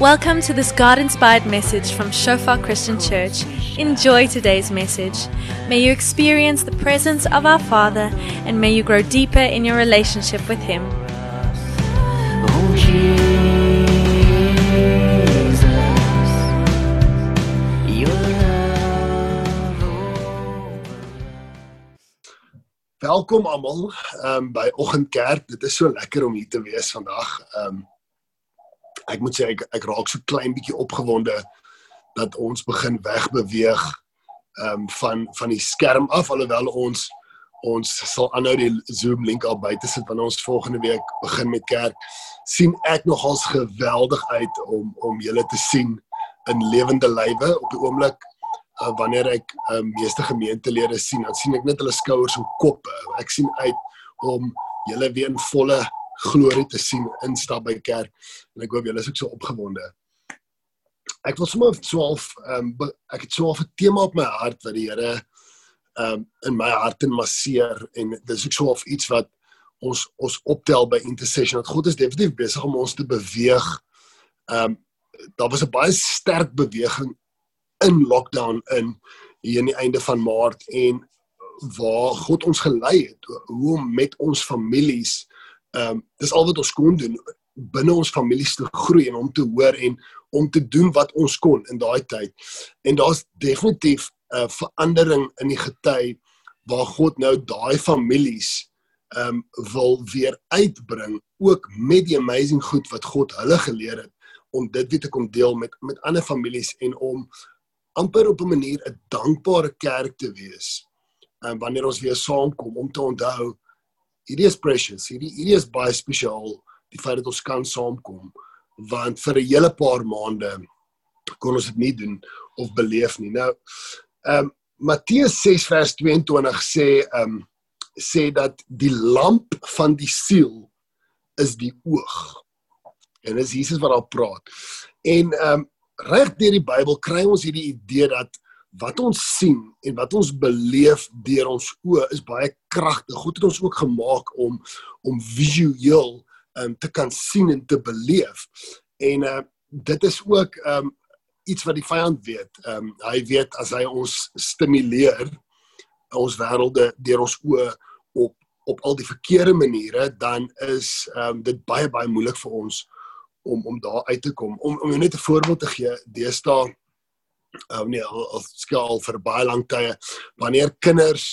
Welcome to this God inspired message from Shofar Christian Church. Enjoy today's message. May you experience the presence of our Father and may you grow deeper in your relationship with Him. Welkom almal um, by Oggendkerk. Dit is so lekker om hier te wees vandag. Um ek moet sê ek ek raak so klein bietjie opgewonde dat ons begin wegbeweeg um van van die skerm af alhoewel ons ons sal aanhou die Zoom link al buite sit wanneer ons volgende week begin met kerk. sien ek nogals geweldig uit om om julle te sien in lewende lywe op die oomblik uh, wanneer ek um, meeste gemeentelede sien, dan sien ek net hulle skouers en koppe. Ek sien uit om julle weer in volle glorie te sien instap by kerk en ek hoop julle is ook so opgewonde. Ek wil sommer so half ehm um, ek het so half 'n tema op my hart wat die Here ehm um, in my hart en masseer en dis ook so half iets wat ons ons optel by intercession dat God is definitief besig om ons te beweeg. Ehm um, daar was 'n baie sterk beweging in lockdown in hier aan die einde van Maart en waar God ons gelei het hoe om met ons families ehm um, dis al wat ons kon doen binne ons families te groei en om te hoor en om te doen wat ons kon in daai tyd. En daar's definitief 'n uh, verandering in die gety waar God nou daai families ehm um, wil weer uitbring ook met die amazing goed wat God hulle geleer het om dit weer te kom deel met met ander families en om amper op 'n manier 'n dankbare kerk te wees. En um, wanneer ons weer saamkom om te onthou hierdie is precious, hierdie hierdie is baie spesiaal die feit dat ons kan saamkom want vir 'n hele paar maande kon ons dit nie doen of beleef nie. Nou ehm um, Matteus 6 vers 22 sê ehm um, sê dat die lamp van die siel is die oog. En dis Jesus wat daar praat. En ehm um, reg deur die Bybel kry ons hierdie idee dat wat ons sien en wat ons beleef deur ons oë is baie kragtig. God het ons ook gemaak om om visueel um, te kan sien en te beleef. En uh, dit is ook um, iets wat die vyand weet. Um, hy weet as hy ons stimuleer ons wêrelde deur ons oë op op al die verkeerde maniere dan is um, dit baie baie moeilik vir ons om om daar uit te kom. Om om net 'n voorbeeld te gee, deesdae um, nee, al, al skaal vir baie lank tye wanneer kinders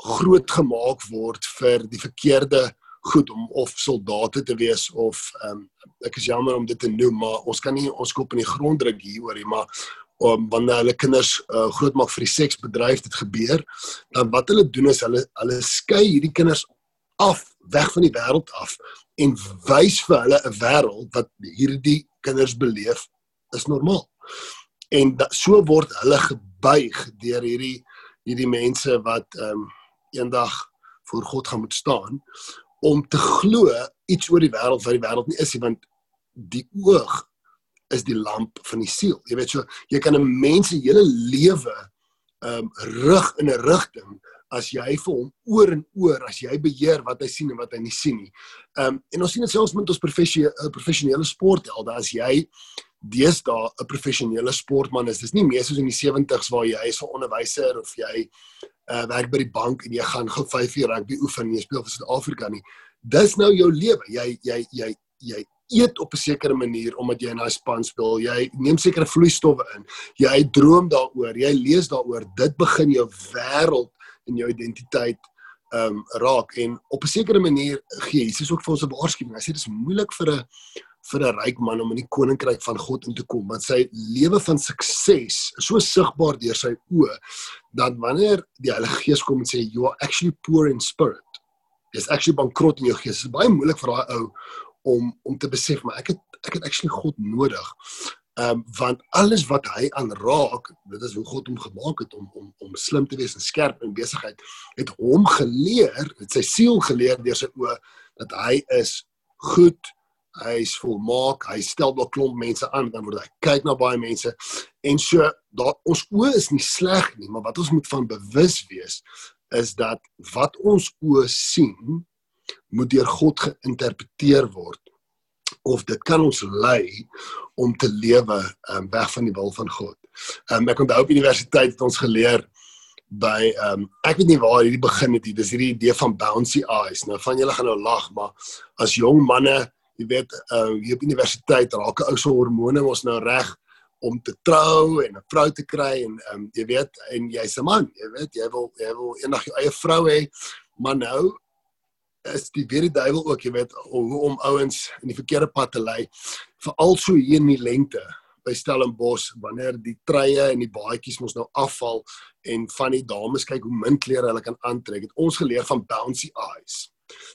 groot gemaak word vir die verkeerde goed om of soldate te wees of um, ek is jammer om dit te noem maar ons kan nie ons kop in die grond druk hieroor nie maar om wanneer hulle kinders uh, groot maak vir die seksbedryf dit gebeur dan wat hulle doen is hulle hulle skei hierdie kinders af weg van die wêreld af en wys vir hulle 'n wêreld wat hierdie kinders beleef is normaal en da, so word hulle gebuig deur hierdie hierdie mense wat ehm um, eendag voor God gaan moet staan om te glo iets oor die wêreld wat die wêreld nie is nie want die oog is die lamp van die siel. Jy weet so jy kan 'n mens se hele lewe ehm um, rig in 'n rigting as jy vir hom oor en oor as jy beheer wat hy sien en wat hy nie sien nie. Ehm um, en ons sien dit selfs met ons professionele professionele sporthelde as jy deesdae 'n professionele sportman is. Dis nie meer soos in die 70's waar jy is 'n onderwyser of jy uh, werk by die bank en jy gaan gou 5 uur rugby oefen en jy speel vir Suid-Afrika nie. Dis nou jou lewe. Jy jy jy jy eet op 'n sekere manier omdat jy in daai span speel. Jy neem sekere vloeistowwe in. Jy droom daaroor. Jy lees daaroor. Dit begin jou wêreld en jou identiteit ehm um, raak en op 'n sekere manier gee Jesus ook vir ons 'n waarskuwing. Hy sê dit is moeilik vir 'n vir 'n ryk man om in die koninkryk van God in te kom want sy lewe van sukses is so sigbaar deur sy oë dat wanneer die Heilige Gees kom en sê you are actually poor in spirit is actually bankrot in jou gees. Is baie moeilik vir daai ou om om te besef maar ek het ek het actually God nodig. Ehm um, want alles wat hy aanraak dit is hoe God hom gemaak het om om om slim te wees en skerp in besigheid het hom geleer het sy siel geleer deur sy oë dat hy is goed hy is volmaak, hy stel dalk klomp mense aan, dan word hy kyk na baie mense en so daar ons oë is nie sleg nie, maar wat ons moet van bewus wees is dat wat ons oë sien moet deur God geïnterpreteer word. of dit kan ons lei om te lewe um, weg van die wil van God. Um, ek onthou op universiteit het ons geleer by um, ek weet nie waar hierdie begin het nie. Dis hierdie idee van bouncy eyes. Nou van julle gaan nou lag, maar as jong manne, jy weet, uh, hier op universiteit raak 'n ou se hormone mos nou reg om te trou en 'n vrou te kry en um, jy weet en jy's 'n man, jy weet jy wil jy wil eendag jou eie vrou hê, maar nou is die weer die duiwel ook, jy weet, hoe om ouens in die verkeerde pad te lei, veral so hier in die lente by Stellenbosch wanneer die treie en die baadjies mos nou afval en van die dames kyk hoe min klere hulle kan aantrek. Het ons geleer van bouncy eyes.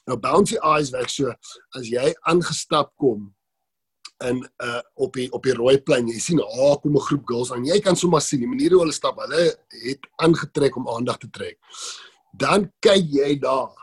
Nou bouncy eyes werk so as jy aangestap kom in uh op die op die rooi plein jy sien ah oh, kom 'n groep girls aan jy kan sommer sien die manier hoe hulle stap hulle het aangetrek om aandag te trek. Dan kyk jy daar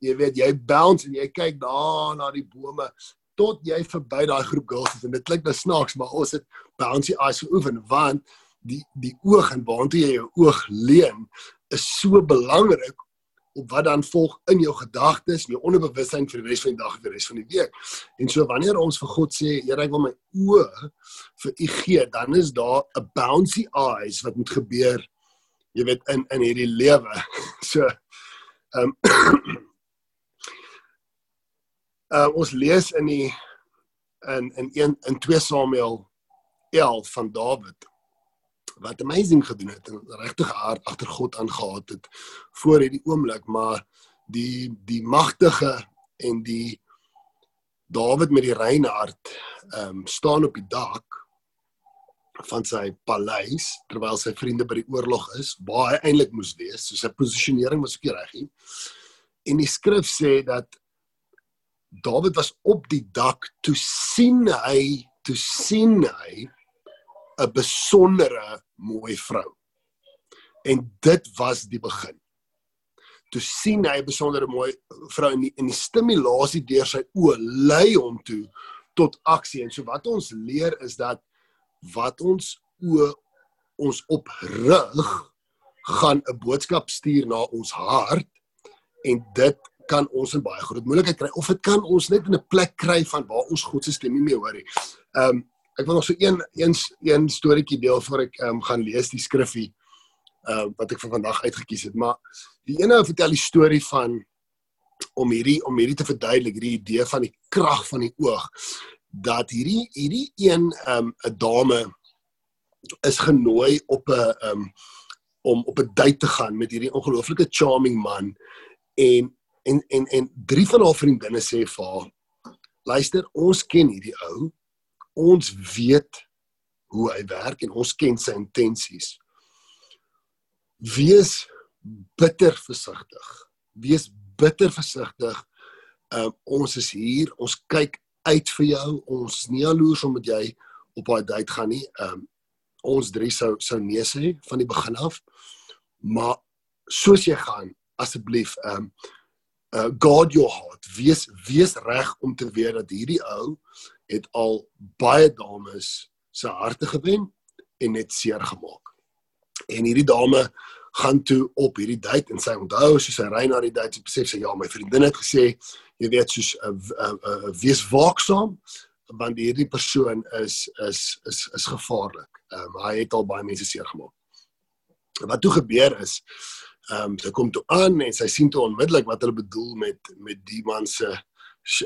jy weet jy bounce en jy kyk daar na die bome tot jy verby daai groep girls is en dit klink nou snaaks maar ons het bouncy eyes geoefen want die die oog en waartoe jy jou oog leen is so belangrik op wat dan volg in jou gedagtes, jou onderbewussyn vir die res van die dag en vir die res van die week. En so wanneer ons vir God sê, Here, ek wil my oë vir U gee, dan is daar 'n bouncy eyes wat moet gebeur, jy weet in in hierdie lewe. So ehm um, uh, ons lees in die in in 1 in 2 Samuel 11 van Dawid wat amazing gedoen het en regtig hard agter God aangehaat het voor hierdie oomblik maar die die magtige en die Dawid met die rein hart ehm um, staan op die dak van sy paleis terwyl sy vriende by die oorlog is waar hy eintlik moes wees. So sy posisionering was ook reg hier en die skrif sê dat Dawid was op die dak toe sien hy toe sien hy 'n besondere mooi vrou. En dit was die begin. Toe sien hy 'n besondere mooi vrou in die, in die stimulasie deur sy oë lei hom toe tot aksie. En so wat ons leer is dat wat ons oë ons oprig gaan 'n boodskap stuur na ons hart en dit kan ons in baie groot moeilikheid kry of dit kan ons net in 'n plek kry van waar ons God se stem nie meer hoor nie. Ehm um, ek wil nog so een een een storieetjie deel voor ek um, gaan lees die skriffie uh wat ek vir vandag uitgekies het, maar die ene vertel die storie van om hierdie om hierdie te verduidelik, hierdie idee van die krag van die oog dat hierdie hierdie een ehm um, 'n dame is genooi op 'n um, om op 'n date te gaan met hierdie ongelooflike charming man en en en en drie van haar vriendinne sê vir haar luister ons ken hierdie ou ons weet hoe hy werk en ons ken sy intensies. Wees bitter versigtig. Wees bitter versigtig. Um, ons is hier, ons kyk uit vir jou. Ons nie jaloers omdat jy op daai date gaan nie. Um, ons drie sou sou nee sê van die begin af. Maar soos jy gaan, asseblief, um uh guard your heart. Wees wees reg om te weet dat hierdie ou het al baie dames se harte gewen en net seer gemaak. En hierdie dame gaan toe op hierdie date en sy onthou soos sy ry na die date, sy besef sy ja, my vriendin het gesê jy weet soos 'n uh, uh, uh, wees waaksaam want hierdie persoon is is is is gevaarlik. Ehm um, hy het al baie mense seer gemaak. Wat toe gebeur is ehm um, sy kom toe aan en sy sien toe onmiddellik wat hulle bedoel met met die man se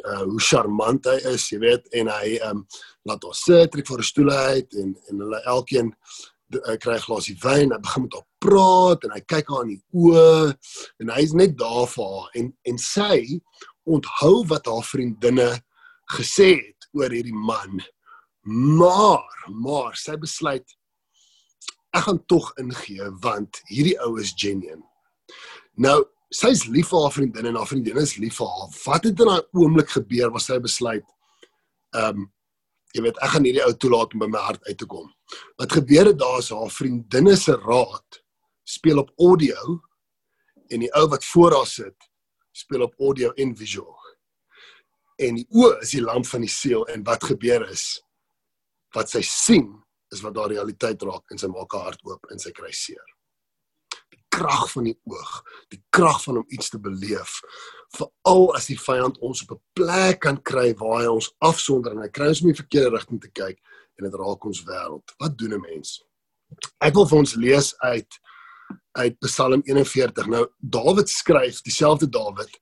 uh, hoe charmant hy is, jy weet, en hy ehm um, laat ons sit, trek vir 'n stoel uit en en hulle elkeen uh, kry 'n glasie wyn, hy begin met haar praat en hy kyk haar in die oë en hy's net daar vir haar en en sy onthou wat haar vriendinne gesê het oor hierdie man. Maar, maar sy besluit ek gaan tog ingee want hierdie ou is genuine. Nou, sy's lief vir haar vriendin en haar vriendin is lief vir haar. Wat het in daai oomblik gebeur waar sy besluit ehm um, jy weet ek gaan hierdie ou toelaat om by my hart uit te kom. Wat gebeur het daar is haar vriendinne se raad speel op audio en die ou wat voor haar sit speel op audio en visual. En die oë is die lamp van die siel en wat gebeur is wat sy sien is wat daar realiteit raak en sy maak haar hart oop en sy kry seer. Die krag van die oog, die krag van om iets te beleef. Veral as die vyand ons op 'n plek kan kry waar hy ons afsonder en hy kry ons om die verkeerde rigting te kyk en dit raak ons wêreld. Wat doen 'n mens? Ek wil vir ons lees uit uit Psalm 41. Nou Dawid skryf, dieselfde Dawid,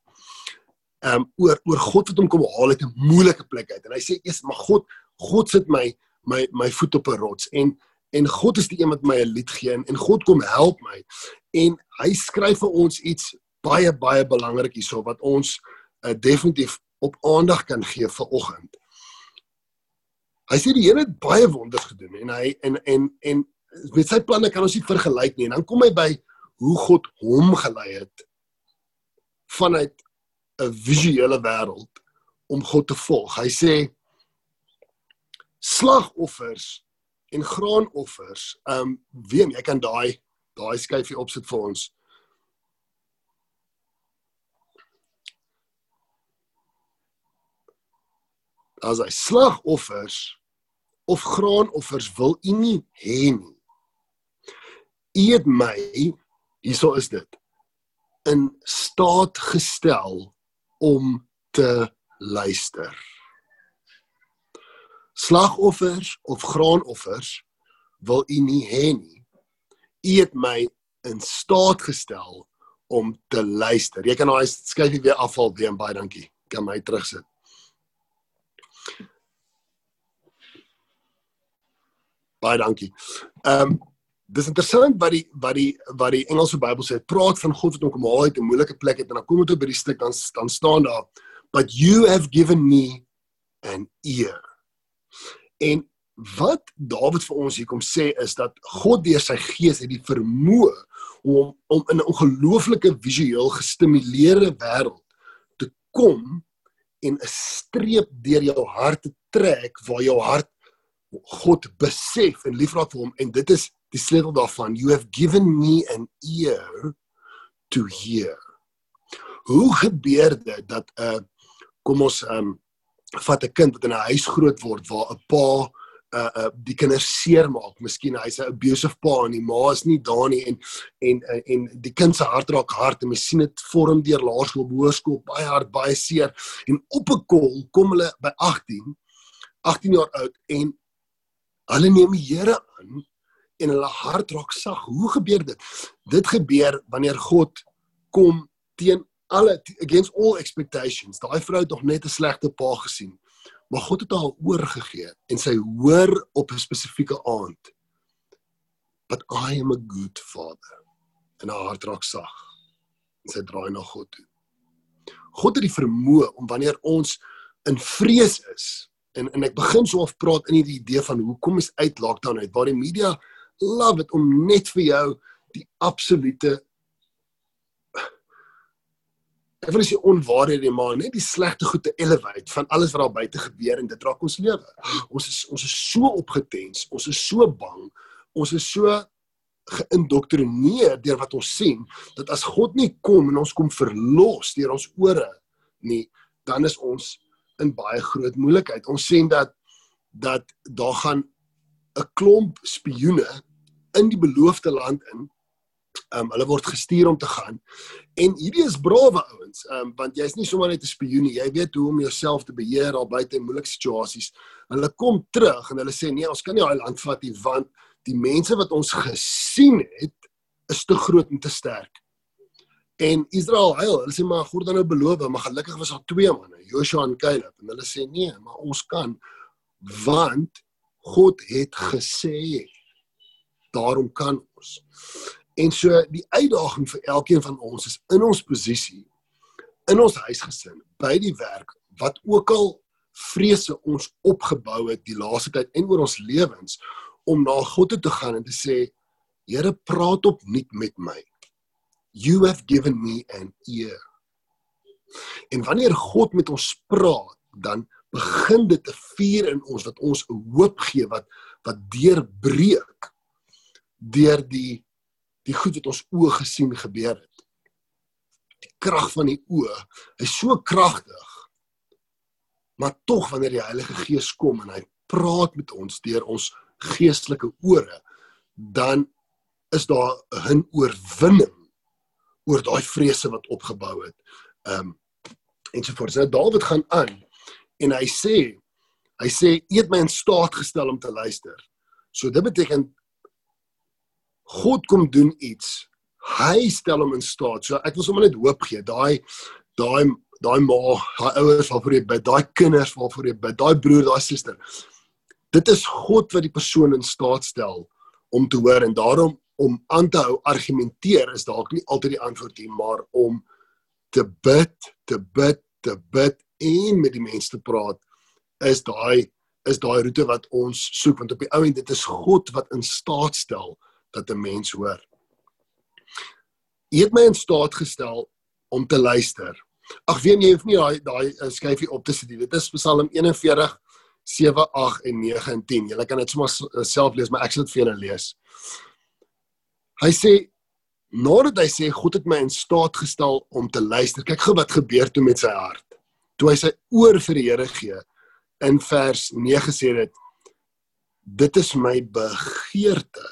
ehm um, oor oor God wat hom kom haal uit 'n moeilike plek uit. En hy sê eers, "Maar God, God sit my my my voet op 'n rots en en God is die een wat my 'n lied gee en, en God kom help my." En hy skryf vir ons iets baie baie belangrik hierso wat ons uh, definitief op aandag kan gee vir oggend. Hy sê die Here het baie wonders gedoen en hy en en en met sy planne kan ons nie vergelyk nie. En dan kom hy by hoe God hom gelei het vanuit 'n visuele wêreld om God te volg. Hy sê slagoffers en graanoffers. Ehm um, weet jy kan daai daai skyfie opsit vir ons. As hy slagoffers of graanoffers wil u nie hê nie. U het my hierso is dit in staat gestel om te luister. Slagoffers of graanoffers wil u nie hê nie. U het my in staat gestel om te luister. Jy kan nou skryf weer afval weer baie dankie. Kan my terugsit. Baie dankie. Ehm um, dis interessant wat die wat die wat die Engelse Bybel sê, praat van God wat hom haal uit 'n moeilike plek het en dan kom dit op by die stuk dan dan staan daar but you have given me an ear. En wat Dawid vir ons hier kom sê is dat God deur sy gees het die vermoë om om in 'n ongelooflike visueel gestimuleerde wêreld te kom en 'n streep deur jou hart te trek waar jou hart God besef en liefraak vir hom en dit is die sleutel daarvan you have given me an ear to hear. Hoe gebeur dit dat 'n uh, kom ons um, vat 'n kind wat in 'n huis groot word waar 'n pa uh uh die kinders seermaak. Miskien hy's 'n abusive pa en die ma is nie daar nie en en uh, en die kind se hart raak hard en mens sien dit vorm deur laerskool, hoërskool baie hard, baie seer en op 'n kol kom hulle by 18 18 jaar oud en Hulle neem die Here aan en hulle hart raak sag. Hoe gebeur dit? Dit gebeur wanneer God kom teen alle against all expectations. Daai vrou het nog net 'n slegte pa gesien. Maar God het haar oorgegee en sy hoor op 'n spesifieke aand. But I am a good father. En haar hart raak sag. En sy draai na God toe. God het die vermoë om wanneer ons in vrees is, en en ek begin so of praat in die idee van hoekom is uit lockdown uit waar die media love it om net vir jou die absolute ek wil sê onwaarhede maar net die slegte goed te elevate van alles wat daar buite gebeur en dit raak ons lewe. Ons is ons is so opgetens, ons is so bang, ons is so geïndoktrineer deur wat ons sien dat as God nie kom en ons kom verlos deur ons ore nie, dan is ons in baie groot moeilikheid. Ons sien dat dat daar gaan 'n klomp spioene in die beloofde land in. Ehm um, hulle word gestuur om te gaan. En hierdie is brawe ouens, ehm um, want jy's nie sommer net 'n spioen nie. Jy weet hoe om jouself te beheer daar buite in moeilike situasies. Hulle kom terug en hulle sê nee, ons kan nie daai land vat nie want die mense wat ons gesien het is te groot en te sterk. En Israel huil, hulle sê maar God het nou beloof, maar gelukkig was daar twee manne, Joshua en Caleb, en hulle sê nee, maar ons kan want God het gesê daarom kan ons. En so die uitdaging vir elkeen van ons is in ons posisie in ons huisgesin, by die werk, wat ook al vrese ons opgebou het die laaste tyd en oor ons lewens om na God toe te gaan en te sê Here praat op nuut met my you have given me an ear. En wanneer God met ons praat, dan begin dit 'n vuur in ons wat ons hoop gee wat wat deurbreek deur die die goed wat ons oë gesien gebeur het. Die krag van die oë is so kragtig. Maar tog wanneer die Heilige Gees kom en hy praat met ons deur ons geestelike ore, dan is daar 'n oorwinning oor daai vrese wat opgebou het. Ehm um, ensovoorts. Nou Dawid gaan aan en hy sê hy sê eet my in staat gestel om te luister. So dit beteken God kom doen iets. Hy stel hom in staat. So ek wil sommer net hoop gee. Daai daai daai ma, daai ouers waarvoor jy bid, daai kinders waarvoor jy bid, daai broer, daai suster. Dit is God wat die persoon in staat stel om te hoor en daarom om aan te hou argumenteer is dalk nie altyd die antwoord nie, maar om te bid, te bid, te bid en met die mense te praat is daai is daai roete wat ons soek want op die ou end dit is God wat in staat stel dat 'n mens hoor. Hy het my in staat gestel om te luister. Ag weet jy hoef nie daai daai uh, skyfie op te sit nie. Dit is Psalm 41 7 8 en 9 en 10. Jy kan dit sommer uh, self lees, maar ek sal dit vir julle lees. Hy sê nadat hy sê God het my in staat gestel om te luister. Kyk gou wat gebeur toe met sy hart. Toe hy sy oor vir die Here gee in vers 9 sê dit dit is my begeerte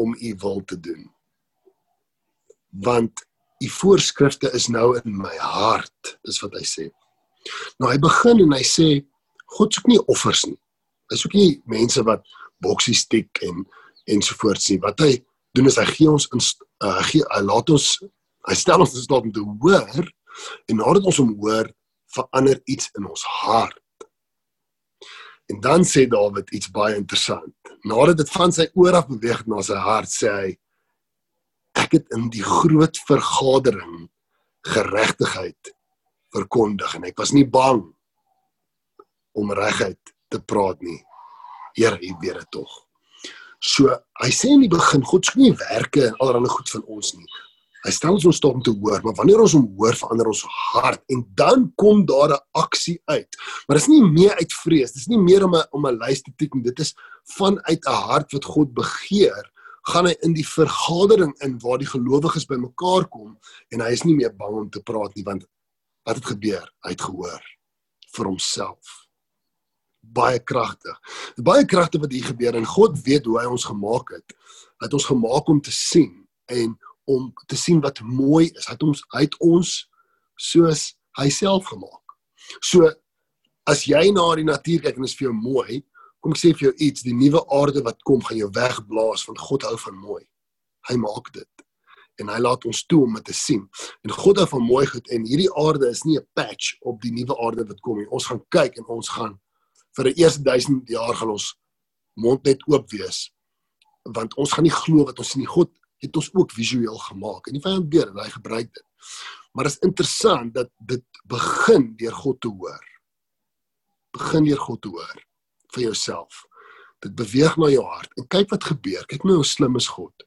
om u wil te doen. Want u voorskrifte is nou in my hart, is wat hy sê. Nou hy begin en hy sê God soek nie offers nie. Hy soek nie mense wat boksies tik en ensovoorts nie. Wat hy doen is hy gee ons in uh, gee hy laat ons hy stel ons in staat om te hoor en nadat ons hom hoor verander iets in ons hart. En dan sê Dawid iets baie interessant. Nadat dit van sy oor af beweeg na sy hart, sê hy ek het in die groot vergadering geregtigheid verkondig en ek was nie bang om regheid te praat nie. Here, U weet dit tog. So, hy sê in die begin God se nie werke en allerlei goed van ons nie. Hy stel ons om te hoor, maar wanneer ons hom hoor, verander ons hart en dan kom daar 'n aksie uit. Maar dit is nie meer uit vrees, dit is nie meer om 'n om 'n lys te nie. Dit is vanuit 'n hart wat God begeer, gaan hy in die vergadering in waar die gelowiges bymekaar kom en hy is nie meer bang om te praat nie want wat het gebeur? Hy het gehoor vir homself. Baie kragtig. Baie kragtig wat hier gebeur en God weet hoe hy ons gemaak het. Hy het ons gemaak om te sien en om te sien wat mooi is. Hy het ons hy het ons soos hy self gemaak. So as jy na die natuur kyk en dit is vir jou mooi, kom ek sê vir jou iets, die nuwe aarde wat kom gaan jou wegblaas want God hou van mooi. Hy maak dit en hy laat ons toe om dit te sien. En God hou van mooi goed en hierdie aarde is nie 'n patch op die nuwe aarde wat kom nie. Ons gaan kyk en ons gaan vir die eerste 1000 jaar gaan ons mond net oop wees want ons gaan nie glo wat ons sien nie. God het ons ook visueel gemaak en die vyand beer en hy gebruik dit. Maar dit is interessant dat dit begin deur God te hoor. Begin deur God te hoor vir jouself. Dit beweeg na jou hart en kyk wat gebeur. Kyk nou hoe slim is God.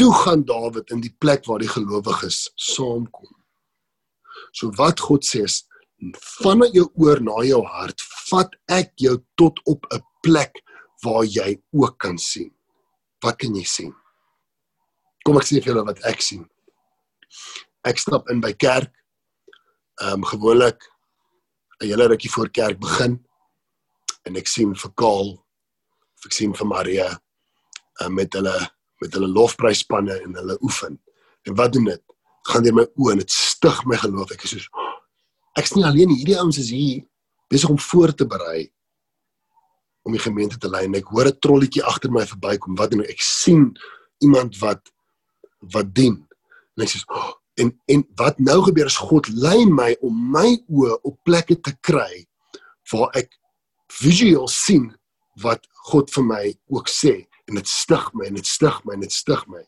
Toe gaan Dawid in die plek waar die gelowiges saamkom. So wat God sê is vanuit jou oor na jou hart, vat ek jou tot op 'n plek waar jy ook kan sien. Wat kan jy sien? Kom ek sê vir julle wat ek sien. Ek stap in by kerk. Ehm um, gewoonlik 'n hele rukkie voor kerk begin en ek sien vir Kaal ek sien vir Maria uh, met hulle met hulle lofpryspanne en hulle oefen. En wat doen dit? Gaan deur my oë en dit stig my geloof. Ek is so ek's nie alleen nie. Hierdie ouens is hier besig om voor te berei om die gemeente te lei en ek hoor 'n trolletjie agter my verbykom. Wat doen ek? Ek sien iemand wat wat dien. En hy sê oh, en en wat nou gebeur is God lei my om my oë op plekke te kry waar ek visueel sien wat God vir my ook sê en dit stig my en dit stig my en dit stig my.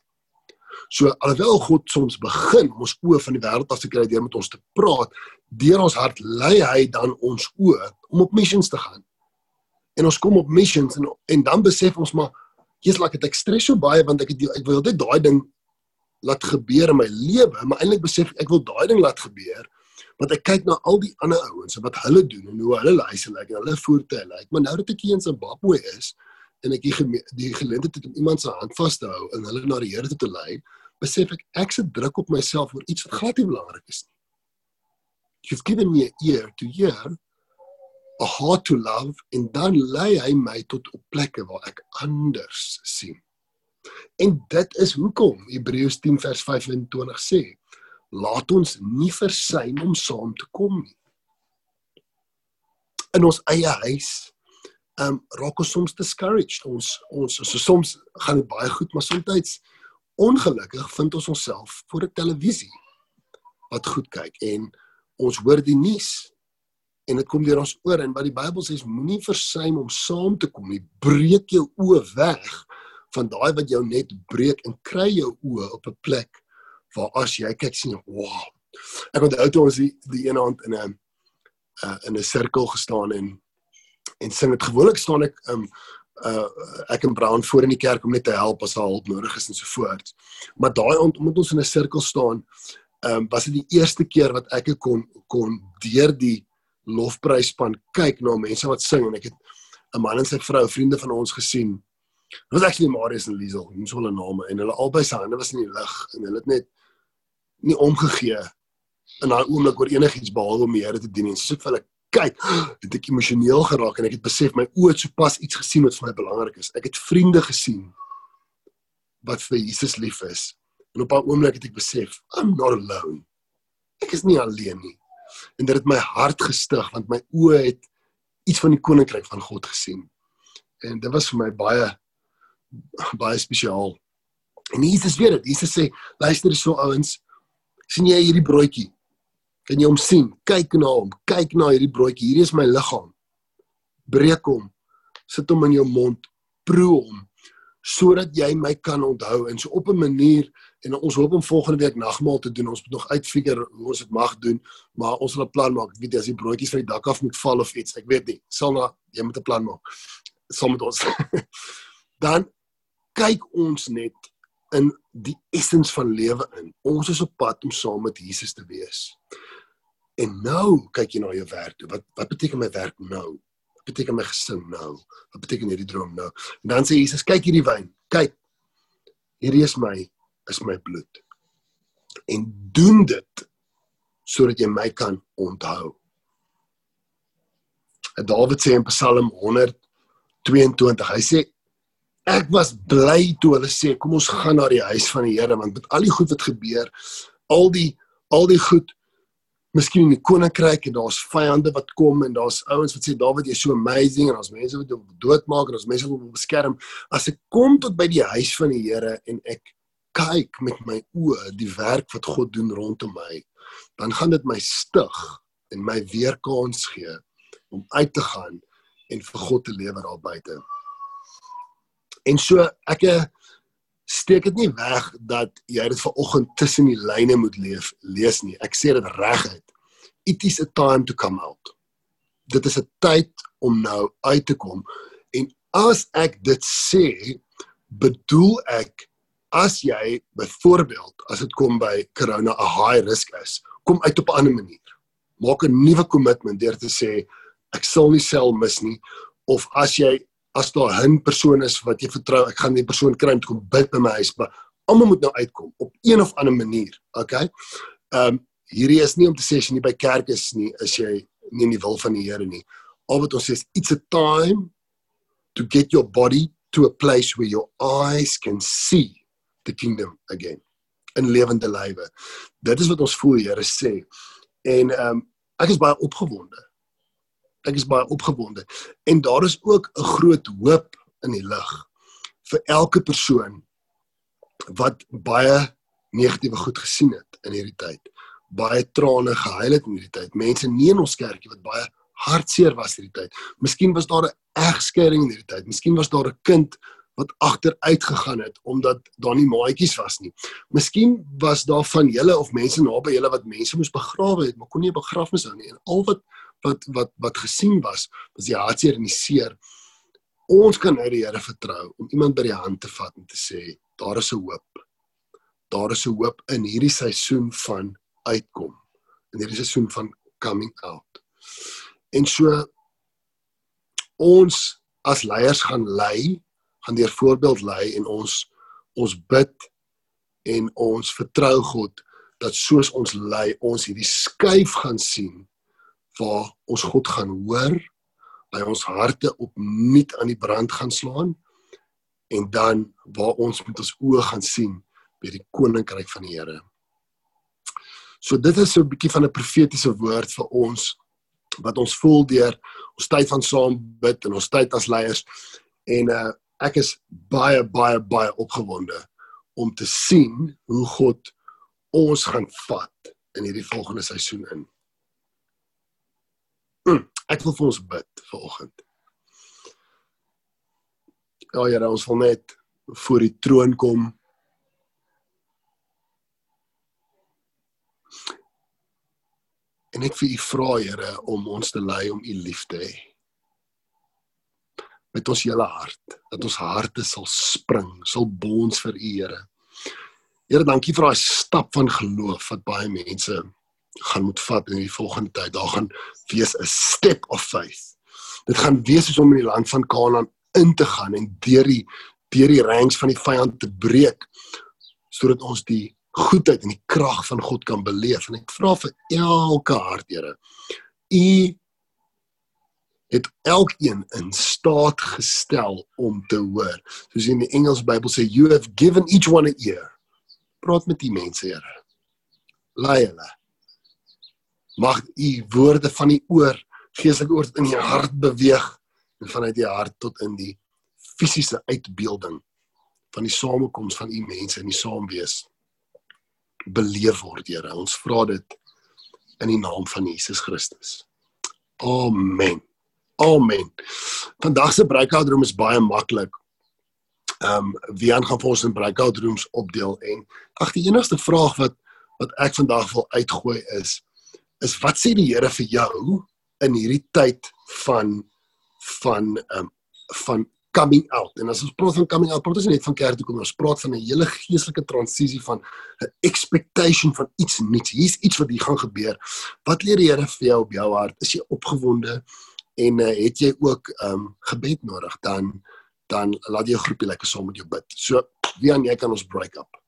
So alhoewel God soms begin om ons oë van die wêreld af te kry deur met ons te praat, deur ons hart lei hy dan ons oë om op missions te gaan. En ons kom op missions en en dan besef ons maar jy's like ek stres so baie want ek het ek wil dit daai ding laat gebeur in my lewe, maar eintlik besef ek wil daai ding laat gebeur want ek kyk na al die ander ouens en wat hulle doen en hoe hulle lyk en like, hulle voertuie lyk. Maar nou dat ek hier in Zimbabwe is en ek die, die geleentheid het om iemand se hand vas te hou en hulle na die Here te lei, besef ek ek se druk op myself oor iets wat glad nie belangrik is nie. You've given me a ear to hear, a heart to love en dan lei hy my tot op plekke waar ek anders sien. En dit is hoekom Hebreërs 10 vers 25 sê: Laat ons nie versuim om saam te kom nie. In ons eie huis, ehm um, raak ons soms discouraged. Ons ons so soms gaan dit baie goed, maar soms ongelukkig vind ons onsself voor 'n televisie wat goed kyk en ons hoor die nuus en dit kom deur ons oor en wat die Bybel sê is moenie versuim om saam te kom nie. Breek jou oë weg van daai wat jou net breek en kry jou oë op 'n plek waar as jy kyk sien, wow. Ek onthou toe ons die, die een aand in 'n uh, in 'n sirkel gestaan en en sing dit gewoonlik staan ek um uh ek en Brown voor in die kerk om net te help as daar hulp nodig is en so voort. Maar daai aand omdat ons in 'n sirkel staan, um was dit die eerste keer wat ek kon kon deur die lofpryspan kyk na mense wat sing en ek het 'n man en sy vrou, vriende van ons gesien. Dit was actually Marius en Liesel, nie so 'n name en hulle albei se hande was in die lug en hulle het net nie omgegee in daai oomblik oor enigiets behalwe om die Here te dien en soos vir hulle kyk, het ek emosioneel geraak en ek het besef my oë het sopas iets gesien wat vir my belangrik is. Ek het vriende gesien wat vir Jesus lief is. En op 'n oomblik het ek besef, I'm not alone. Ek is nie alleen nie en dit het my hart gestig want my oë het iets van die koninkryk van God gesien. En dit was vir my baie baie spesiaal. En Jesus weet dit. Jesus sê, luister hierso ouens, sien jy hierdie broodjie? Kan jy hom sien? Kyk na hom. Kyk na hierdie broodjie. Hierdie is my liggaam. Breek hom. Sit hom in jou mond. Proe hom sodat jy my kan onthou en so op 'n manier en ons hoop om volgende week nagmaal te doen. Ons moet nog uitfigure hoe ons dit mag doen, maar ons wil 'n plan maak. Ek weet as die broodjies van die dak af moet val of iets, ek weet nie. Sal na jy moet 'n plan maak. Saam met ons. Dan kyk ons net in die essens van lewe in. Ons is op pad om saam met Jesus te wees. En nou kyk jy na jou werk toe. Wat wat beteken my werk nou? Wat beteken my gesin nou? Wat beteken hierdie droom nou? En dan sê Jesus, kyk hierdie wyn. Kyk. Hierdie is my is my bloed. En doen dit sodat jy my kan onthou. En Dawid sê in Psalm 122, hy sê ek was bly toe hulle sê kom ons gaan na die huis van die Here want met al die goed wat gebeur, al die al die goed Miskien in die koninkryk en daar's vyande wat kom en daar's ouens wat sê Dawid jy's so amazing en daar's mense wat jou doodmaak en daar's mense wat jou beskerm. As ek kom tot by die huis van die Here en ek kyk met my oë die werk wat God doen rondom my, dan gaan dit my stig en my weer kans gee om uit te gaan en vir God te lewe daar buite. En so ek eh, steek dit nie weg dat jy dit vanoggend tussen die lyne moet leef lees nie. Ek sê dit reguit. It is a time to come out. Dit is 'n tyd om nou uit te kom. En as ek dit sê, bedoel ek as jy byvoorbeeld as dit kom by corona 'n high risk is, kom uit op 'n ander manier. Maak 'n nuwe kommitment deur te sê ek sal nie sel mis nie of as jy as daar 'n persoon is wat jy vertrou, ek gaan die persoon kry om te kom bid by my huis, maar almal moet nou uitkom op een of ander manier, okay? Ehm um, hierdie is nie om te sê as jy nie by kerk is nie, is jy nie in die wil van die Here nie. Al wat ons sê is it's a time to get your body to a place where your eyes can see the kingdom again in lewende lywe. Dit is wat ons voel Here sê. En ehm um, ek is baie opgewonde. Ek is baie opgewonde en daar is ook 'n groot hoop in die lig vir elke persoon wat baie negatiewe goed gesien het in hierdie tyd. Baie trane gehuil het in hierdie tyd. Mense nie in ons kerkie wat baie hartseer was hierdie tyd. Miskien was daar 'n egskeiding in hierdie tyd. Miskien was daar 'n kind wat agteruit gegaan het omdat daar nie maatjies was nie. Miskien was daar van julle of mense naby julle wat mense moes begrawe het, maar kon nie 'n begrafnis hou nie. En al wat wat wat wat gesien was, was die hartseer en die seer. Ons kan nou die Here vertrou om iemand by die hand te vat en te sê, daar is 'n hoop. Daar is 'n hoop in hierdie seisoen van uitkom. In hierdie seisoen van coming out. En so ons as leiers gaan lei gaan deur voorbeeld lei en ons ons bid en ons vertrou God dat soos ons lei ons hierdie skuif gaan sien waar ons God gaan hoor by ons harte opnuut aan die brand gaan slaan en dan waar ons met ons oë gaan sien by die koninkryk van die Here. So dit is so 'n bietjie van 'n profetiese woord vir ons wat ons voel deur ons tyd van saam bid en ons tyd as leiers en uh, ek is baie baie baie opgewonde om te sien hoe God ons gaan vat in hierdie volgende seisoen in. Ek wil vir ons bid vanoggend. Ja Here, ons wil net voor die troon kom. En ek vir u vra Here om ons te lei om u lief te hê. Met ons hele hart, dat ons harte sal spring, sal bons vir u Here. Here, dankie vir daai stap van geloof wat baie mense gaan moet vat in die volgende tyd. Daar gaan wees 'n step of faith. Dit gaan wees soos om in die land van Kanaan in te gaan en deur die deur die ranks van die vyand te breek sodat ons die goedheid en die krag van God kan beleef en ek vra vir elke hart Here u het elkeen in staat gestel om te hoor soos in die Engels Bybel sê you have given each one a ear praat met die mense Here lei hulle mag u woorde van die oor geestelike oor in die hart beweeg en vanuit die hart tot in die fisiese uitbeelding van die samekoms van u mense in die saamwees beleef word, Here. Ons vra dit in die naam van Jesus Christus. Amen. Amen. Vandag se breakout room is baie maklik. Ehm um, wie aan gaan ons in breakout rooms opdeel en ag die enigste vraag wat wat ek vandag wil uitgooi is is wat sê die Here vir jou in hierdie tyd van van um, van coming out. En as ons praat van coming out, praat ons net van kerk toe kom, ons praat van 'n hele geestelike transisie van 'n expectation van iets nuuts. Hier's iets wat hier gaan gebeur. Wat leer die Here vir jou op jou hart? Is jy opgewonde en uh, het jy ook um, gebed nodig? Dan dan laat jy 'n groepie lekker saam met jou bid. So, wie aan jy kan ons break up.